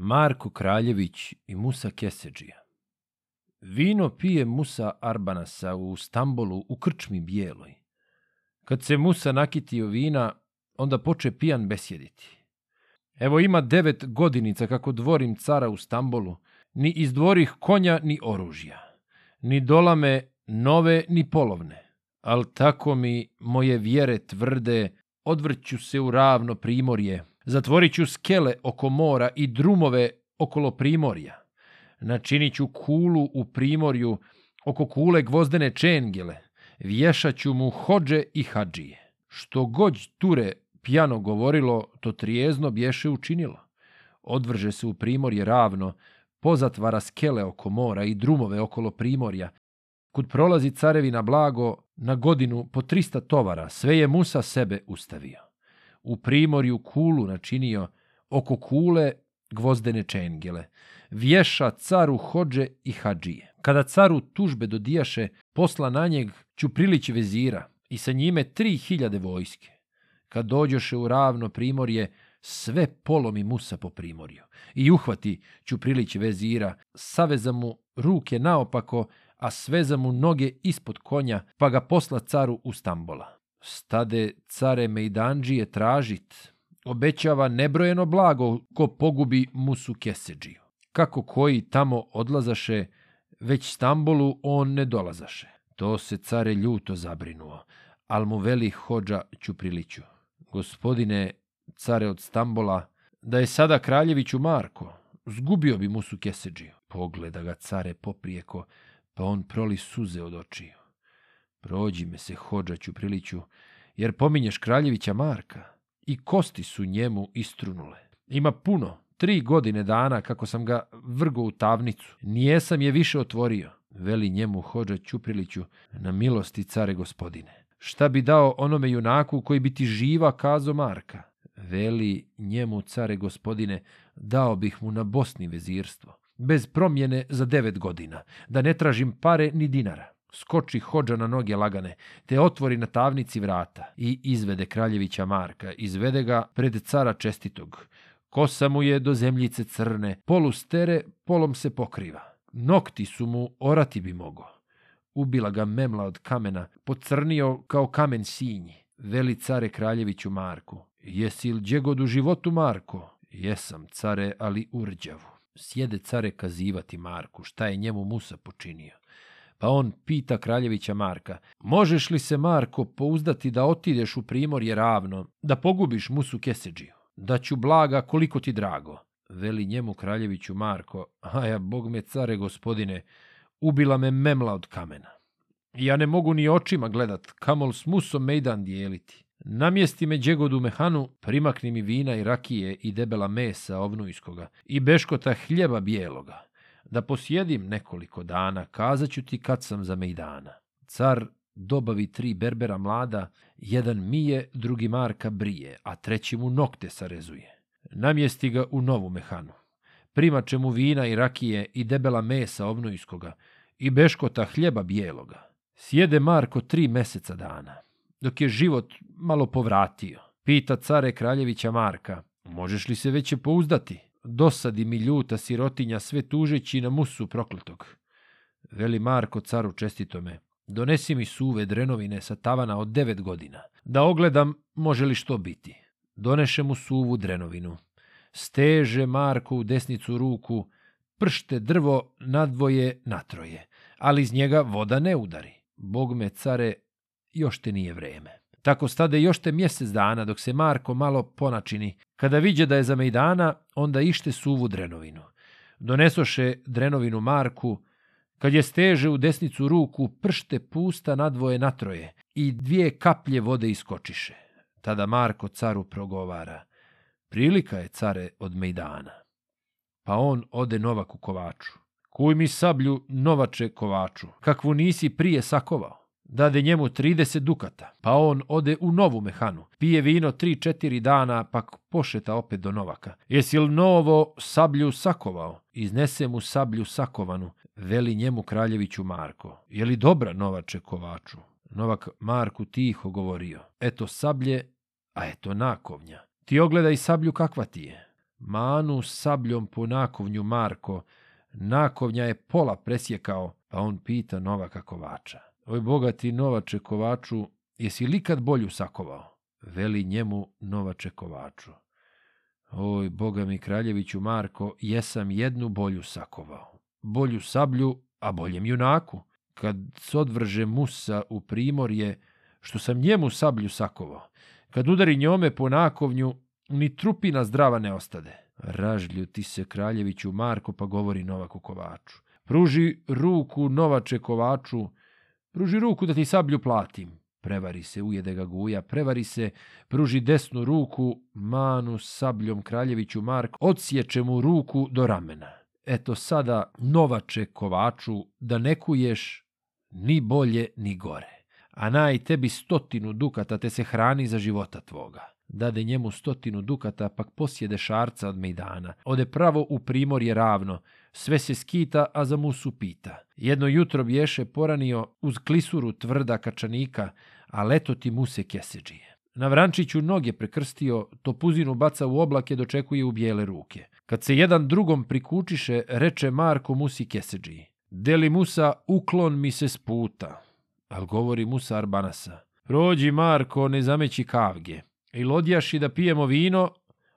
Marko Kraljević i Musa Keseđija. Vino pije Musa Arbanasa u Stambolu u krčmi bijeloj. Kad se Musa nakitio vina, onda poče pijan besjediti. Evo ima devet godinica kako dvorim cara u Stambolu, ni iz dvorih konja ni oružja, ni dolame nove ni polovne, al tako mi moje vjere tvrde, odvrću se u ravno primorje, Zatvorit ću skele oko mora i drumove okolo primorja. Načinit ću kulu u primorju oko kule gvozdene čengile. Vješaću mu hođe i hadžije. Što god ture pjano govorilo, to trijezno bješe učinilo. Odvrže se u primorje ravno, pozatvara skele oko mora i drumove okolo primorja. Kud prolazi carevina blago, na godinu po trista tovara, sve je Musa sebe ustavio u primorju kulu načinio, oko kule gvozdene čengele. Vješa caru hođe i hađije. Kada caru tužbe dodijaše, posla na njeg Ćuprilić vezira i sa njime tri hiljade vojske. Kad dođoše u ravno primorje, sve polomi Musa po primorju i uhvati Ćuprilić vezira, saveza mu ruke naopako, a sveza mu noge ispod konja, pa ga posla caru u Stambola. Stade care Mejdanđije tražit, obećava nebrojeno blago ko pogubi Musu Keseđiju. Kako koji tamo odlazaše, već Stambolu on ne dolazaše. To se care ljuto zabrinuo, al mu veli hođa Ćupriliću. Gospodine care od Stambola, da je sada kraljeviću Marko, zgubio bi Musu Keseđiju. Pogleda ga care poprijeko, pa on proli suze od očiju. Prođi me se, hođaću priliću, jer pominješ Kraljevića Marka. I kosti su njemu istrunule. Ima puno, tri godine dana kako sam ga vrgo u tavnicu. Nijesam je više otvorio, veli njemu hođa Ćupriliću na milosti care gospodine. Šta bi dao onome junaku koji bi ti živa kazo Marka? Veli njemu care gospodine, dao bih mu na Bosni vezirstvo. Bez promjene za devet godina, da ne tražim pare ni dinara. Skoči hođa na noge lagane, te otvori na tavnici vrata i izvede kraljevića Marka, izvede ga pred cara čestitog. Kosa mu je do zemljice crne, polu stere, polom se pokriva. Nokti su mu orati bi mogo. Ubila ga memla od kamena, pocrnio kao kamen sinji. Veli care kraljeviću Marku. Jesi li džegod u životu, Marko? Jesam, care, ali urđavu. Sjede care kazivati Marku šta je njemu Musa počinio pa on pita Kraljevića Marka. Možeš li se, Marko, pouzdati da otideš u primorje ravno, da pogubiš musu Keseđiju, da ću blaga koliko ti drago? Veli njemu Kraljeviću Marko, aja, bog me care gospodine, ubila me memla od kamena. Ja ne mogu ni očima gledat, kamol s musom mejdan dijeliti. Namjesti me džegodu mehanu, primakni mi vina i rakije i debela mesa ovnujskoga i beškota hljeba bijeloga da posjedim nekoliko dana, kazaću ti kad sam za Mejdana. Car dobavi tri berbera mlada, jedan mije, drugi Marka brije, a treći mu nokte sarezuje. Namjesti ga u novu mehanu. Primače mu vina i rakije i debela mesa obnojskoga i beškota hljeba bijeloga. Sjede Marko tri meseca dana, dok je život malo povratio. Pita care Kraljevića Marka, možeš li se veće pouzdati? dosadi mi ljuta sirotinja sve tužeći na musu prokletog. Veli Marko caru čestitome, donesi mi suve drenovine sa tavana od devet godina, da ogledam može li što biti. Doneše mu suvu drenovinu. Steže Marko u desnicu ruku, pršte drvo nadvoje natroje, ali iz njega voda ne udari. Bog me care, još te nije vreme. Tako stade još te mjesec dana dok se Marko malo ponačini. Kada viđe da je za Mejdana, onda ište suvu drenovinu. Donesoše drenovinu Marku, kad je steže u desnicu ruku, pršte pusta nadvoje natroje i dvije kaplje vode iskočiše. Tada Marko caru progovara, prilika je care od Mejdana. Pa on ode Novaku kovaču. Kuj mi sablju Novače kovaču, kakvu nisi prije sakovao. Dade njemu 30 dukata, pa on ode u novu mehanu, pije vino 3-4 dana, pa pošeta opet do Novaka. Jesi li novo sablju sakovao? Iznese mu sablju sakovanu, veli njemu kraljeviću Marko. Je li dobra Novače Kovaču? Novak Marku tiho govorio. Eto sablje, a eto nakovnja. Ti ogledaj sablju kakva ti je. Manu sabljom po nakovnju Marko, nakovnja je pola presjekao, pa on pita Novaka Kovača. Oj ovaj bogati Novače Kovaču, jesi li kad bolju sakovao? Veli njemu Novače Kovaču. Oj, boga mi kraljeviću Marko, jesam jednu bolju sakovao. Bolju sablju, a boljem junaku. Kad se odvrže Musa u primorje, što sam njemu sablju sakovao. Kad udari njome po nakovnju, ni trupina zdrava ne ostade. Ražlju ti se kraljeviću Marko, pa govori Novaku Kovaču. Pruži ruku Novače Kovaču, Pruži ruku da ti sablju platim. Prevari se, ujede ga guja, prevari se, pruži desnu ruku, manu sabljom kraljeviću Mark, odsječe mu ruku do ramena. Eto sada, novače kovaču, da ne kuješ ni bolje ni gore. A naj tebi stotinu dukata te se hrani za života tvoga dade njemu stotinu dukata, pak posjede šarca od mejdana. Ode pravo u primorje ravno, sve se skita, a za musu pita. Jedno jutro bješe poranio uz klisuru tvrda kačanika, a leto ti muse keseđije. Na Vrančiću noge prekrstio, topuzinu baca u oblake, dočekuje u bijele ruke. Kad se jedan drugom prikučiše, reče Marko musi keseđiji. Deli musa, uklon mi se sputa. Al govori musa Arbanasa. Prođi Marko, ne zameći kavge i lodjaši da pijemo vino,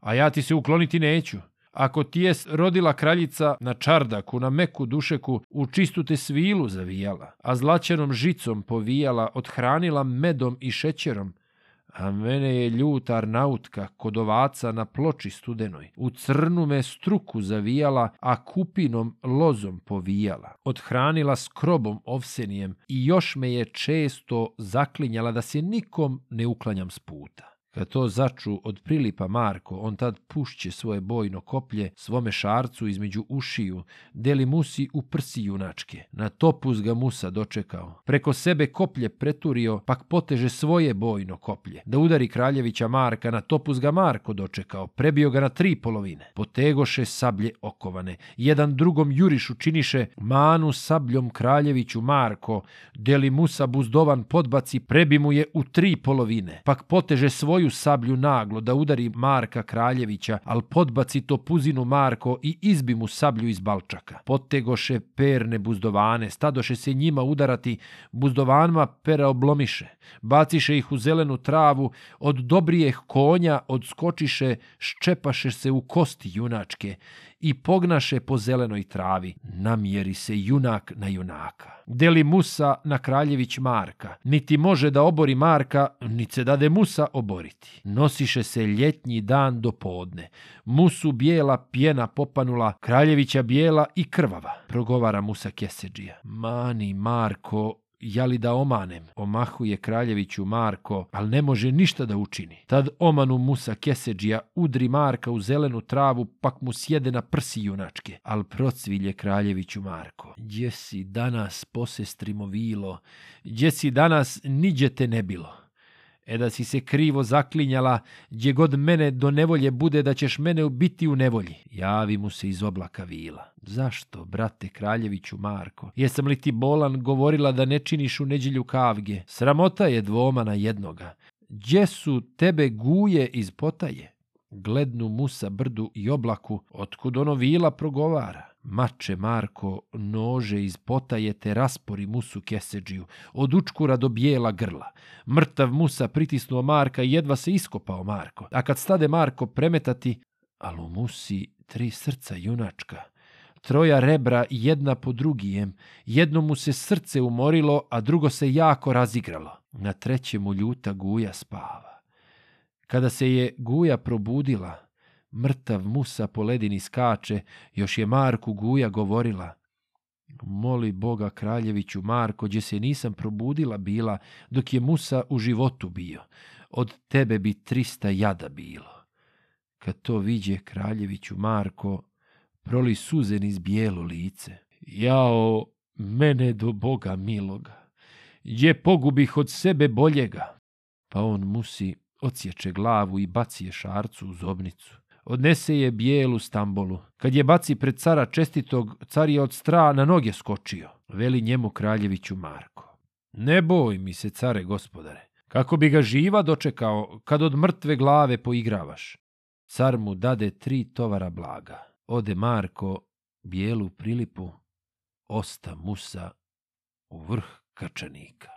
a ja ti se ukloniti neću. Ako ti je rodila kraljica na čardaku, na meku dušeku, u čistu te svilu zavijala, a zlaćenom žicom povijala, odhranila medom i šećerom, a mene je ljuta arnautka kod ovaca na ploči studenoj. U crnu me struku zavijala, a kupinom lozom povijala. Odhranila skrobom ovsenijem i još me je često zaklinjala da se nikom ne uklanjam s puta. Kad to začu od prilipa Marko, on tad pušće svoje bojno koplje svome šarcu između ušiju, deli musi u prsi junačke. Na topuz ga musa dočekao. Preko sebe koplje preturio, pak poteže svoje bojno koplje. Da udari kraljevića Marka, na topuz ga Marko dočekao. Prebio ga na tri polovine. Potegoše sablje okovane. Jedan drugom jurišu činiše manu sabljom kraljeviću Marko. Deli musa buzdovan podbaci, prebi mu je u tri polovine. Pak poteže svoju svoju sablju naglo da udari Marka Kraljevića, al podbaci to puzinu Marko i izbi mu sablju iz balčaka. Potegoše perne buzdovane, stadoše se njima udarati, buzdovanma pera oblomiše, baciše ih u zelenu travu, od dobrijeh konja odskočiše, ščepaše se u kosti junačke i pognaše po zelenoj travi. Namjeri se junak na junaka. Deli Musa na kraljević Marka. Niti može da obori Marka, niti se dade Musa oboriti. Nosiše se ljetnji dan do podne. Musu bijela pjena popanula, kraljevića bijela i krvava. Progovara Musa Keseđija. Mani Marko, jeli da omanem, omahuje Kraljeviću Marko, ali ne može ništa da učini. Tad omanu Musa Keseđija udri Marka u zelenu travu, pak mu sjede na prsi junačke, ali procvilje Kraljeviću Marko. Gdje si danas, posestrimo vilo, gdje si danas, niđe te ne bilo. E da si se krivo zaklinjala, gdje god mene do nevolje bude da ćeš mene ubiti u nevolji. Javi mu se iz oblaka vila. Zašto, brate Kraljeviću Marko? Jesam li ti bolan govorila da ne činiš u neđelju kavge? Sramota je dvoma na jednoga. Gdje su tebe guje iz potaje? Glednu mu sa brdu i oblaku, otkud ono vila progovara. Mače Marko nože iz potaje te raspori musu keseđiju, od učkura do bijela grla. Mrtav musa pritisnuo Marka i jedva se iskopao Marko. A kad stade Marko premetati, ali musi tri srca junačka, troja rebra jedna po drugijem, jedno mu se srce umorilo, a drugo se jako razigralo. Na trećemu ljuta guja spava. Kada se je guja probudila, mrtav musa po ledini skače, još je Marku Guja govorila. Moli Boga kraljeviću Marko, gdje se nisam probudila bila, dok je musa u životu bio. Od tebe bi trista jada bilo. Kad to viđe kraljeviću Marko, proli suze niz bijelo lice. Jao, mene do Boga miloga, gdje pogubih od sebe boljega. Pa on musi odsječe glavu i baci je šarcu u zobnicu odnese je bijelu stambolu. Kad je baci pred cara čestitog, car je od stra na noge skočio, veli njemu kraljeviću Marko. Ne boj mi se, care gospodare, kako bi ga živa dočekao kad od mrtve glave poigravaš. Car mu dade tri tovara blaga. Ode Marko bijelu prilipu, osta musa u vrh kačanika.